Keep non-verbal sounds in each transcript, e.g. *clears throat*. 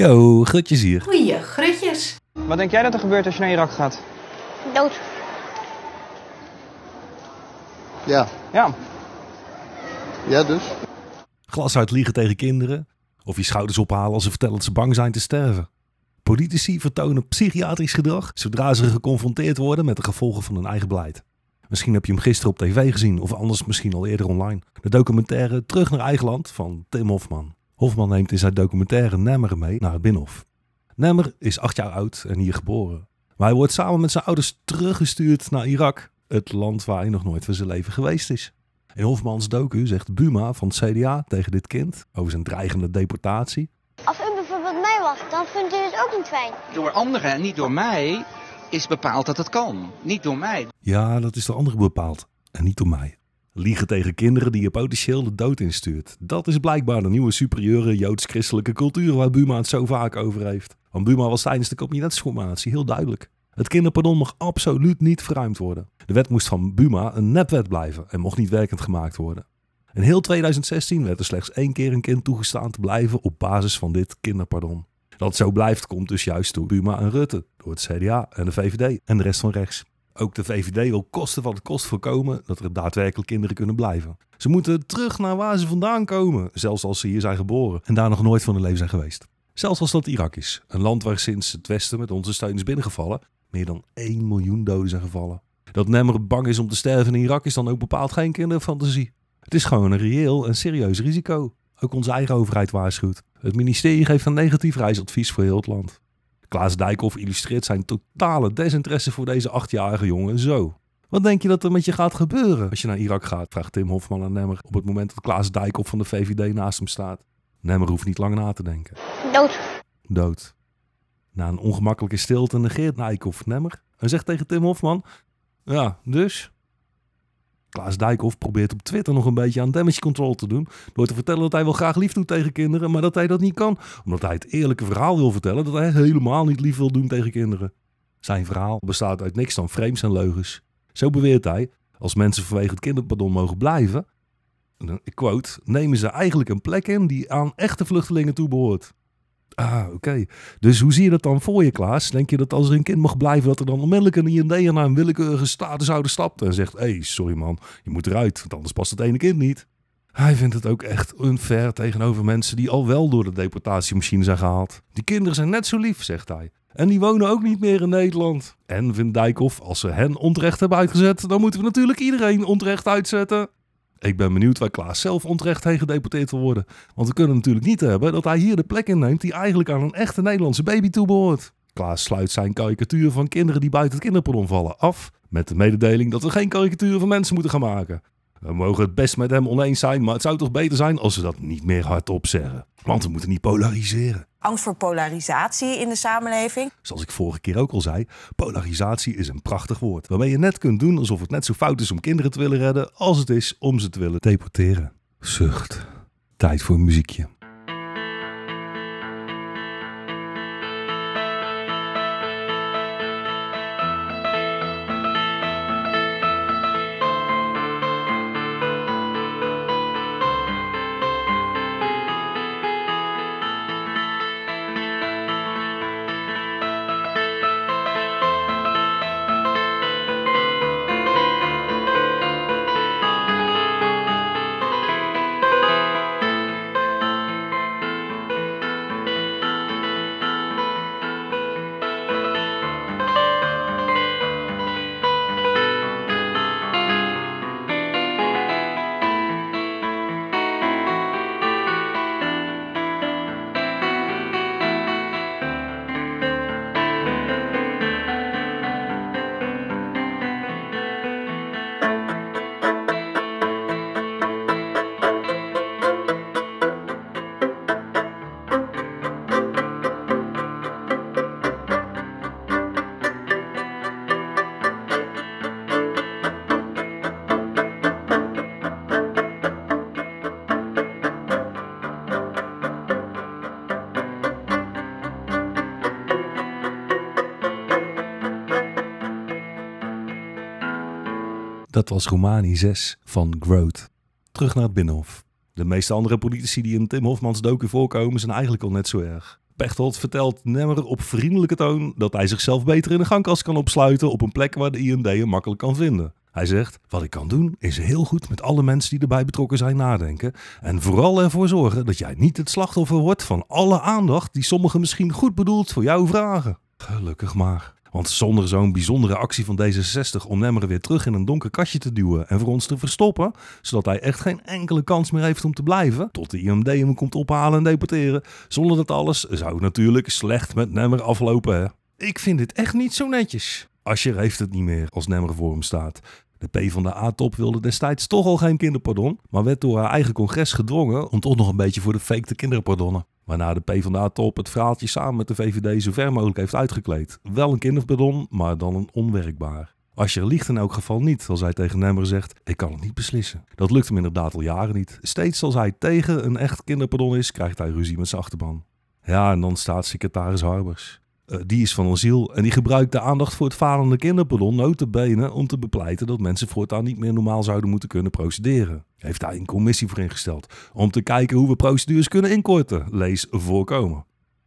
Yo, Grutjes hier. Goeie grutjes. Wat denk jij dat er gebeurt als je naar Irak gaat? Dood. Ja, Ja, ja dus. Glas uit liegen tegen kinderen. Of je schouders ophalen als ze vertellen dat ze bang zijn te sterven. Politici vertonen psychiatrisch gedrag zodra ze geconfronteerd worden met de gevolgen van hun eigen beleid. Misschien heb je hem gisteren op tv gezien of anders misschien al eerder online. De documentaire Terug naar eigen land van Tim Hofman. Hofman neemt in zijn documentaire Nemmer mee naar het Binnenhof. Nemmer is acht jaar oud en hier geboren. Maar hij wordt samen met zijn ouders teruggestuurd naar Irak, het land waar hij nog nooit van zijn leven geweest is. In Hofmans docu zegt Buma van het CDA tegen dit kind over zijn dreigende deportatie. Als u bijvoorbeeld mij was, dan vindt u het ook niet fijn. Door anderen en niet door mij is bepaald dat het kan. Niet door mij. Ja, dat is door anderen bepaald en niet door mij. Liegen tegen kinderen die je potentieel de dood instuurt. Dat is blijkbaar de nieuwe superieure joods-christelijke cultuur waar Buma het zo vaak over heeft. Want Buma was tijdens de kabinetsformatie heel duidelijk. Het kinderpardon mag absoluut niet verruimd worden. De wet moest van Buma een nepwet blijven en mocht niet werkend gemaakt worden. In heel 2016 werd er slechts één keer een kind toegestaan te blijven op basis van dit kinderpardon. Dat zo blijft komt dus juist door Buma en Rutte, door het CDA en de VVD en de rest van rechts. Ook de VVD wil kosten van de kost voorkomen dat er daadwerkelijk kinderen kunnen blijven. Ze moeten terug naar waar ze vandaan komen, zelfs als ze hier zijn geboren en daar nog nooit van hun leven zijn geweest. Zelfs als dat Irak is, een land waar sinds het Westen met onze steun is binnengevallen, meer dan 1 miljoen doden zijn gevallen. Dat Nemmer bang is om te sterven in Irak is dan ook bepaald geen kinderfantasie. Het is gewoon een reëel en serieus risico. Ook onze eigen overheid waarschuwt. Het ministerie geeft een negatief reisadvies voor heel het land. Klaas Dijkhoff illustreert zijn totale desinteresse voor deze achtjarige jongen zo. Wat denk je dat er met je gaat gebeuren als je naar Irak gaat? Vraagt Tim Hofman aan Nemmer op het moment dat Klaas Dijkhoff van de VVD naast hem staat. Nemmer hoeft niet lang na te denken. Dood. Dood. Na een ongemakkelijke stilte negeert Dijkhoff Nemmer en zegt tegen Tim Hofman... Ja, dus? Klaas Dijkhoff probeert op Twitter nog een beetje aan damage control te doen... door te vertellen dat hij wel graag lief doet tegen kinderen... maar dat hij dat niet kan, omdat hij het eerlijke verhaal wil vertellen... dat hij helemaal niet lief wil doen tegen kinderen. Zijn verhaal bestaat uit niks dan frames en leugens. Zo beweert hij, als mensen vanwege het kinderpardon mogen blijven... ik quote, nemen ze eigenlijk een plek in die aan echte vluchtelingen toebehoort. Ah, oké. Dus hoe zie je dat dan voor je, Klaas? Denk je dat als er een kind mag blijven, dat er dan onmiddellijk een IND'er naar een willekeurige statusouder stapt en zegt: hey, sorry man, je moet eruit, want anders past het ene kind niet? Hij vindt het ook echt unfair tegenover mensen die al wel door de deportatiemachine zijn gehaald. Die kinderen zijn net zo lief, zegt hij. En die wonen ook niet meer in Nederland. En vindt Dijkhoff, als ze hen onterecht hebben uitgezet, dan moeten we natuurlijk iedereen onterecht uitzetten. Ik ben benieuwd waar Klaas zelf onterecht heen gedeporteerd wil worden. Want we kunnen natuurlijk niet hebben dat hij hier de plek inneemt die eigenlijk aan een echte Nederlandse baby toebehoort. Klaas sluit zijn karikatuur van kinderen die buiten het kinderpardon vallen af met de mededeling dat we geen karikaturen van mensen moeten gaan maken. We mogen het best met hem oneens zijn, maar het zou toch beter zijn als we dat niet meer hardop zeggen. Want we moeten niet polariseren. Angst voor polarisatie in de samenleving. Zoals ik vorige keer ook al zei, polarisatie is een prachtig woord. Waarmee je net kunt doen alsof het net zo fout is om kinderen te willen redden als het is om ze te willen deporteren. Zucht. Tijd voor een muziekje. Was Romani 6 van Growth. Terug naar het Binnenhof. De meeste andere politici die in Tim Hofmans docu voorkomen zijn eigenlijk al net zo erg. Pechtold vertelt Nemmer op vriendelijke toon dat hij zichzelf beter in de gangkast kan opsluiten op een plek waar de IND hem makkelijk kan vinden. Hij zegt, wat ik kan doen is heel goed met alle mensen die erbij betrokken zijn nadenken en vooral ervoor zorgen dat jij niet het slachtoffer wordt van alle aandacht die sommigen misschien goed bedoeld voor jou vragen. Gelukkig maar. Want zonder zo'n bijzondere actie van D66 om Nemmer weer terug in een donker kastje te duwen en voor ons te verstoppen, zodat hij echt geen enkele kans meer heeft om te blijven, tot de IMD hem komt ophalen en deporteren, zonder dat alles zou natuurlijk slecht met Nemmer aflopen. Hè? Ik vind dit echt niet zo netjes. Ascher heeft het niet meer als Nemmer voor hem staat. De P van de A-top wilde destijds toch al geen kinderpardon, maar werd door haar eigen congres gedwongen om toch nog een beetje voor de fake te kinderpardonnen. Waarna de P van de A-top het verhaaltje samen met de VVD zo ver mogelijk heeft uitgekleed. Wel een kinderpardon, maar dan een onwerkbaar. Ascher liegt in elk geval niet als hij tegen Nemmer zegt: Ik kan het niet beslissen. Dat lukt hem inderdaad al jaren niet. Steeds als hij tegen een echt kinderpardon is, krijgt hij ruzie met zijn achterban. Ja, en dan staat secretaris Harbers. Uh, die is van asiel en die gebruikt de aandacht voor het falende kinderpardon notabene om te bepleiten dat mensen voortaan niet meer normaal zouden moeten kunnen procederen. Heeft hij een commissie voor ingesteld om te kijken hoe we procedures kunnen inkorten, lees voorkomen.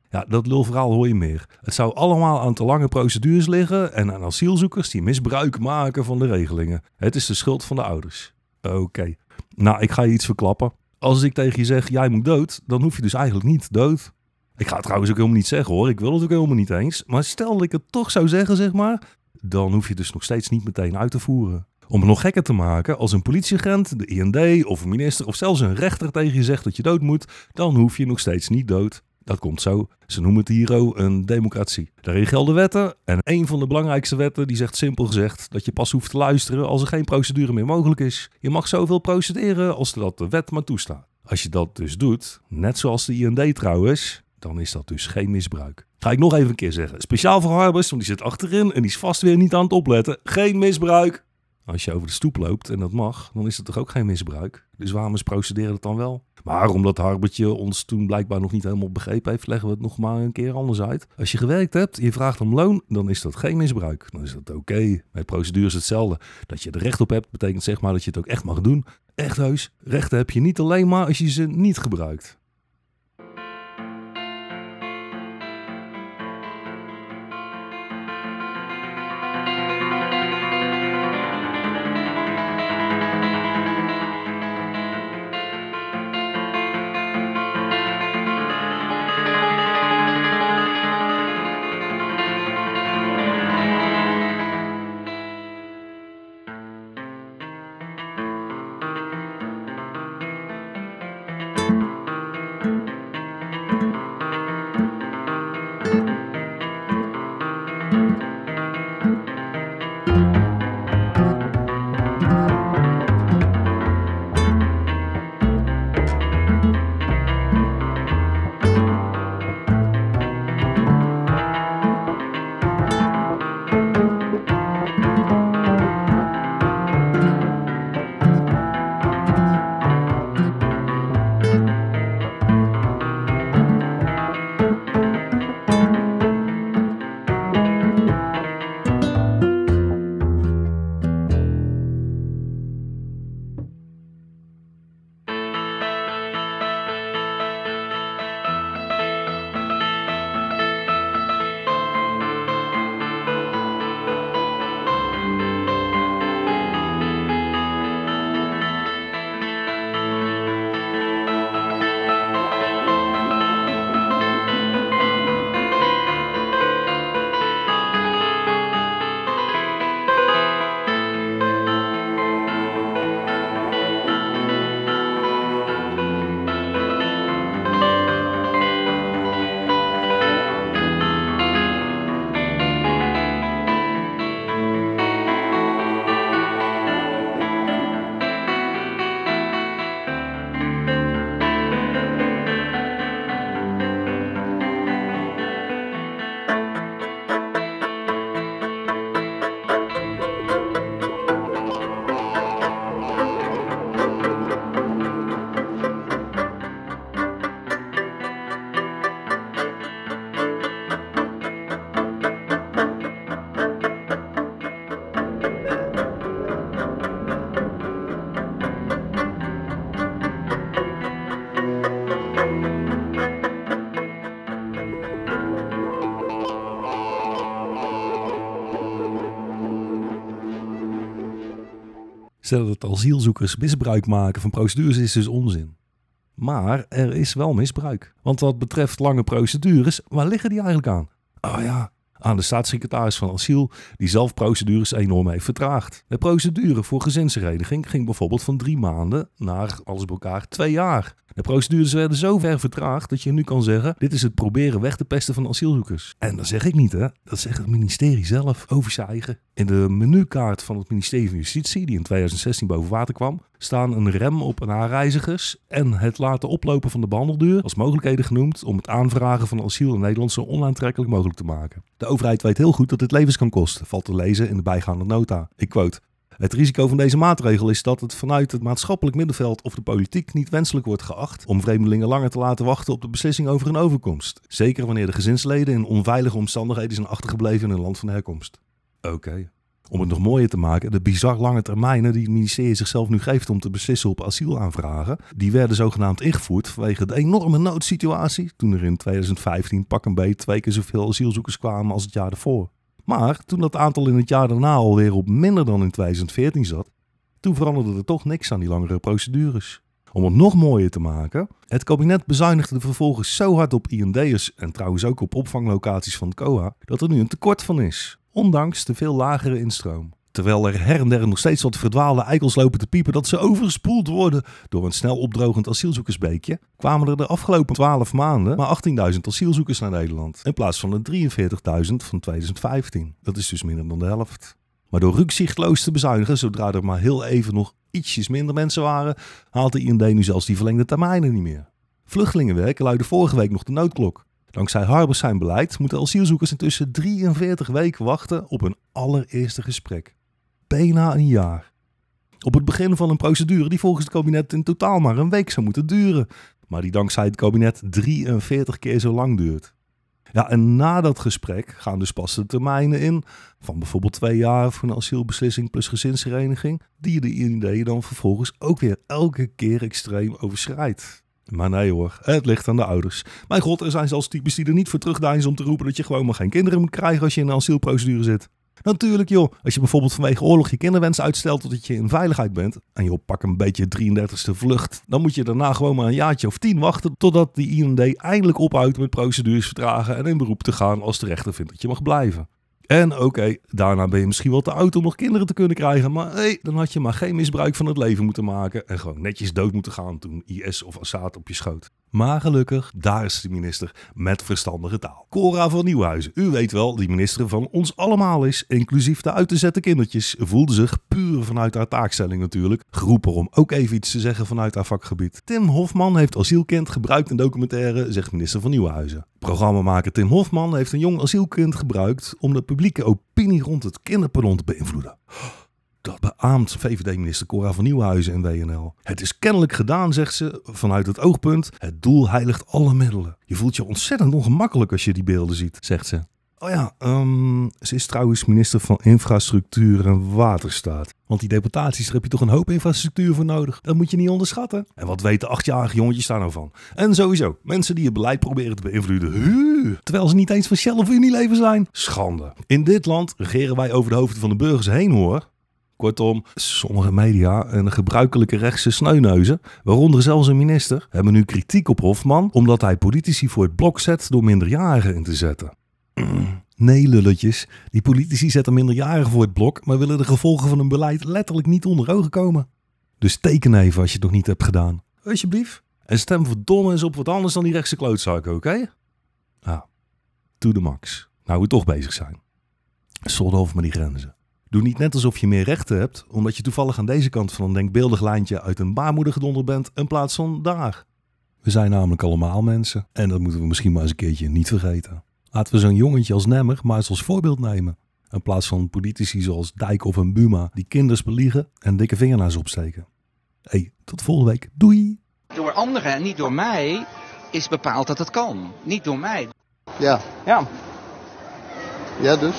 Ja, dat lulverhaal hoor je meer. Het zou allemaal aan te lange procedures liggen en aan asielzoekers die misbruik maken van de regelingen. Het is de schuld van de ouders. Oké, nou ik ga je iets verklappen. Als ik tegen je zeg, jij moet dood, dan hoef je dus eigenlijk niet dood. Ik ga het trouwens ook helemaal niet zeggen hoor. Ik wil het ook helemaal niet eens. Maar stel dat ik het toch zou zeggen, zeg maar. Dan hoef je dus nog steeds niet meteen uit te voeren. Om het nog gekker te maken, als een politieagent, de IND of een minister of zelfs een rechter tegen je zegt dat je dood moet, dan hoef je nog steeds niet dood. Dat komt zo. Ze noemen het hier ook een democratie. Daarin gelden wetten. En een van de belangrijkste wetten die zegt simpel gezegd dat je pas hoeft te luisteren als er geen procedure meer mogelijk is. Je mag zoveel procederen als dat de wet maar toestaat. Als je dat dus doet, net zoals de IND trouwens, dan is dat dus geen misbruik. Ga ik nog even een keer zeggen. Speciaal voor Harbers, want die zit achterin en die is vast weer niet aan het opletten. Geen misbruik. Als je over de stoep loopt en dat mag, dan is het toch ook geen misbruik. Dus waarom is procederen het dan wel? Maar omdat Harbertje ons toen blijkbaar nog niet helemaal begrepen heeft, leggen we het nog maar een keer anders uit. Als je gewerkt hebt, je vraagt om loon, dan is dat geen misbruik. Dan is dat oké. Bij procedure is hetzelfde. Dat je er recht op hebt, betekent zeg maar dat je het ook echt mag doen. Echt heus. Rechten heb je niet alleen maar als je ze niet gebruikt. Dat asielzoekers misbruik maken van procedures is dus onzin. Maar er is wel misbruik. Want wat betreft lange procedures, waar liggen die eigenlijk aan? Oh ja, aan de staatssecretaris van asiel, die zelf procedures enorm heeft vertraagd. De procedure voor gezinshereniging ging bijvoorbeeld van drie maanden naar alles bij elkaar twee jaar. De procedures werden zo ver vertraagd dat je nu kan zeggen: dit is het proberen weg te pesten van asielzoekers. En dat zeg ik niet, hè? Dat zegt het ministerie zelf over zijn eigen. In de menukaart van het ministerie van Justitie, die in 2016 boven water kwam, staan een rem op aanreizigers en het laten oplopen van de behandelduur als mogelijkheden genoemd om het aanvragen van asiel in Nederland zo onaantrekkelijk mogelijk te maken. De overheid weet heel goed dat dit levens kan kosten, valt te lezen in de bijgaande nota. Ik quote. Het risico van deze maatregel is dat het vanuit het maatschappelijk middenveld of de politiek niet wenselijk wordt geacht om vreemdelingen langer te laten wachten op de beslissing over een overkomst. Zeker wanneer de gezinsleden in onveilige omstandigheden zijn achtergebleven in hun land van herkomst. Oké. Om het nog mooier te maken, de bizar lange termijnen die het ministerie zichzelf nu geeft om te beslissen op asielaanvragen, die werden zogenaamd ingevoerd vanwege de enorme noodsituatie toen er in 2015 pak een beet twee keer zoveel asielzoekers kwamen als het jaar ervoor. Maar toen dat aantal in het jaar daarna alweer op minder dan in 2014 zat, toen veranderde er toch niks aan die langere procedures. Om het nog mooier te maken, het kabinet bezuinigde vervolgens zo hard op IND'ers en trouwens ook op opvanglocaties van COA, dat er nu een tekort van is, ondanks de veel lagere instroom. Terwijl er her en der nog steeds wat verdwaalde eikels lopen te piepen dat ze overspoeld worden door een snel opdrogend asielzoekersbeekje, kwamen er de afgelopen 12 maanden maar 18.000 asielzoekers naar Nederland. In plaats van de 43.000 van 2015. Dat is dus minder dan de helft. Maar door rukzichtloos te bezuinigen, zodra er maar heel even nog ietsjes minder mensen waren, haalt de IND nu zelfs die verlengde termijnen niet meer. Vluchtelingenwerk luidde vorige week nog de noodklok. Dankzij Harbers zijn beleid moeten asielzoekers intussen 43 weken wachten op hun allereerste gesprek. Bijna een jaar. Op het begin van een procedure die volgens het kabinet in totaal maar een week zou moeten duren, maar die dankzij het kabinet 43 keer zo lang duurt. Ja, en na dat gesprek gaan dus pas de termijnen in van bijvoorbeeld twee jaar voor een asielbeslissing plus gezinshereniging, die de IND dan vervolgens ook weer elke keer extreem overschrijdt. Maar nee hoor, het ligt aan de ouders. Mijn god, er zijn zelfs types die er niet voor terugdeinzen om te roepen dat je gewoon maar geen kinderen moet krijgen als je in een asielprocedure zit. Natuurlijk joh, als je bijvoorbeeld vanwege oorlog je kinderwens uitstelt totdat je in veiligheid bent en je pak een beetje 33ste vlucht, dan moet je daarna gewoon maar een jaartje of tien wachten totdat die IND eindelijk ophoudt met procedures vertragen en in beroep te gaan als de rechter vindt dat je mag blijven. En oké, daarna ben je misschien wel te oud om nog kinderen te kunnen krijgen, maar hé, dan had je maar geen misbruik van het leven moeten maken en gewoon netjes dood moeten gaan toen IS of Assad op je schoot. Maar gelukkig, daar is de minister met verstandige taal. Cora van Nieuwhuizen, u weet wel, die minister van ons allemaal is, inclusief de uit te zetten kindertjes, voelde zich puur vanuit haar taakstelling natuurlijk, geroepen om ook even iets te zeggen vanuit haar vakgebied. Tim Hofman heeft asielkind gebruikt in documentaire, zegt minister van Nieuwhuizen. Programmamaker Tim Hofman heeft een jong asielkind gebruikt om de publieke opinie rond het kinderpardon te beïnvloeden. Dat beaamt VVD-minister Cora van Nieuwhuizen in WNL. Het is kennelijk gedaan, zegt ze, vanuit het oogpunt. Het doel heiligt alle middelen. Je voelt je ontzettend ongemakkelijk als je die beelden ziet, zegt ze. Oh ja, um, ze is trouwens minister van Infrastructuur en Waterstaat. Want die deportaties, daar heb je toch een hoop infrastructuur voor nodig. Dat moet je niet onderschatten. En wat weten achtjarige jongetjes daar nou van? En sowieso, mensen die het beleid proberen te beïnvloeden. Huur, terwijl ze niet eens van Shell of Unilever zijn. Schande. In dit land regeren wij over de hoofden van de burgers heen hoor. Kortom, sommige media en gebruikelijke rechtse sneuneuzen, waaronder zelfs een minister, hebben nu kritiek op Hofman omdat hij politici voor het blok zet door minderjarigen in te zetten. *clears throat* Nee, lulletjes. Die politici zetten minderjarigen voor het blok, maar willen de gevolgen van hun beleid letterlijk niet onder ogen komen. Dus teken even als je het nog niet hebt gedaan. Alsjeblieft. En stem verdomme eens op wat anders dan die rechtse klootzaken, oké? Ah, to the max. Nou, we toch bezig zijn. Solde over met die grenzen. Doe niet net alsof je meer rechten hebt, omdat je toevallig aan deze kant van een denkbeeldig lijntje uit een baarmoeder gedonderd bent in plaats van daar. We zijn namelijk allemaal mensen en dat moeten we misschien maar eens een keertje niet vergeten. Laten we zo'n jongetje als Nemmer maar eens als voorbeeld nemen. In plaats van politici zoals Dijkhoff en Buma die kinders beliegen en dikke vingernaars opsteken. hey, tot volgende week. Doei! Door anderen en niet door mij is bepaald dat het kan. Niet door mij. Ja. Ja. Ja, dus.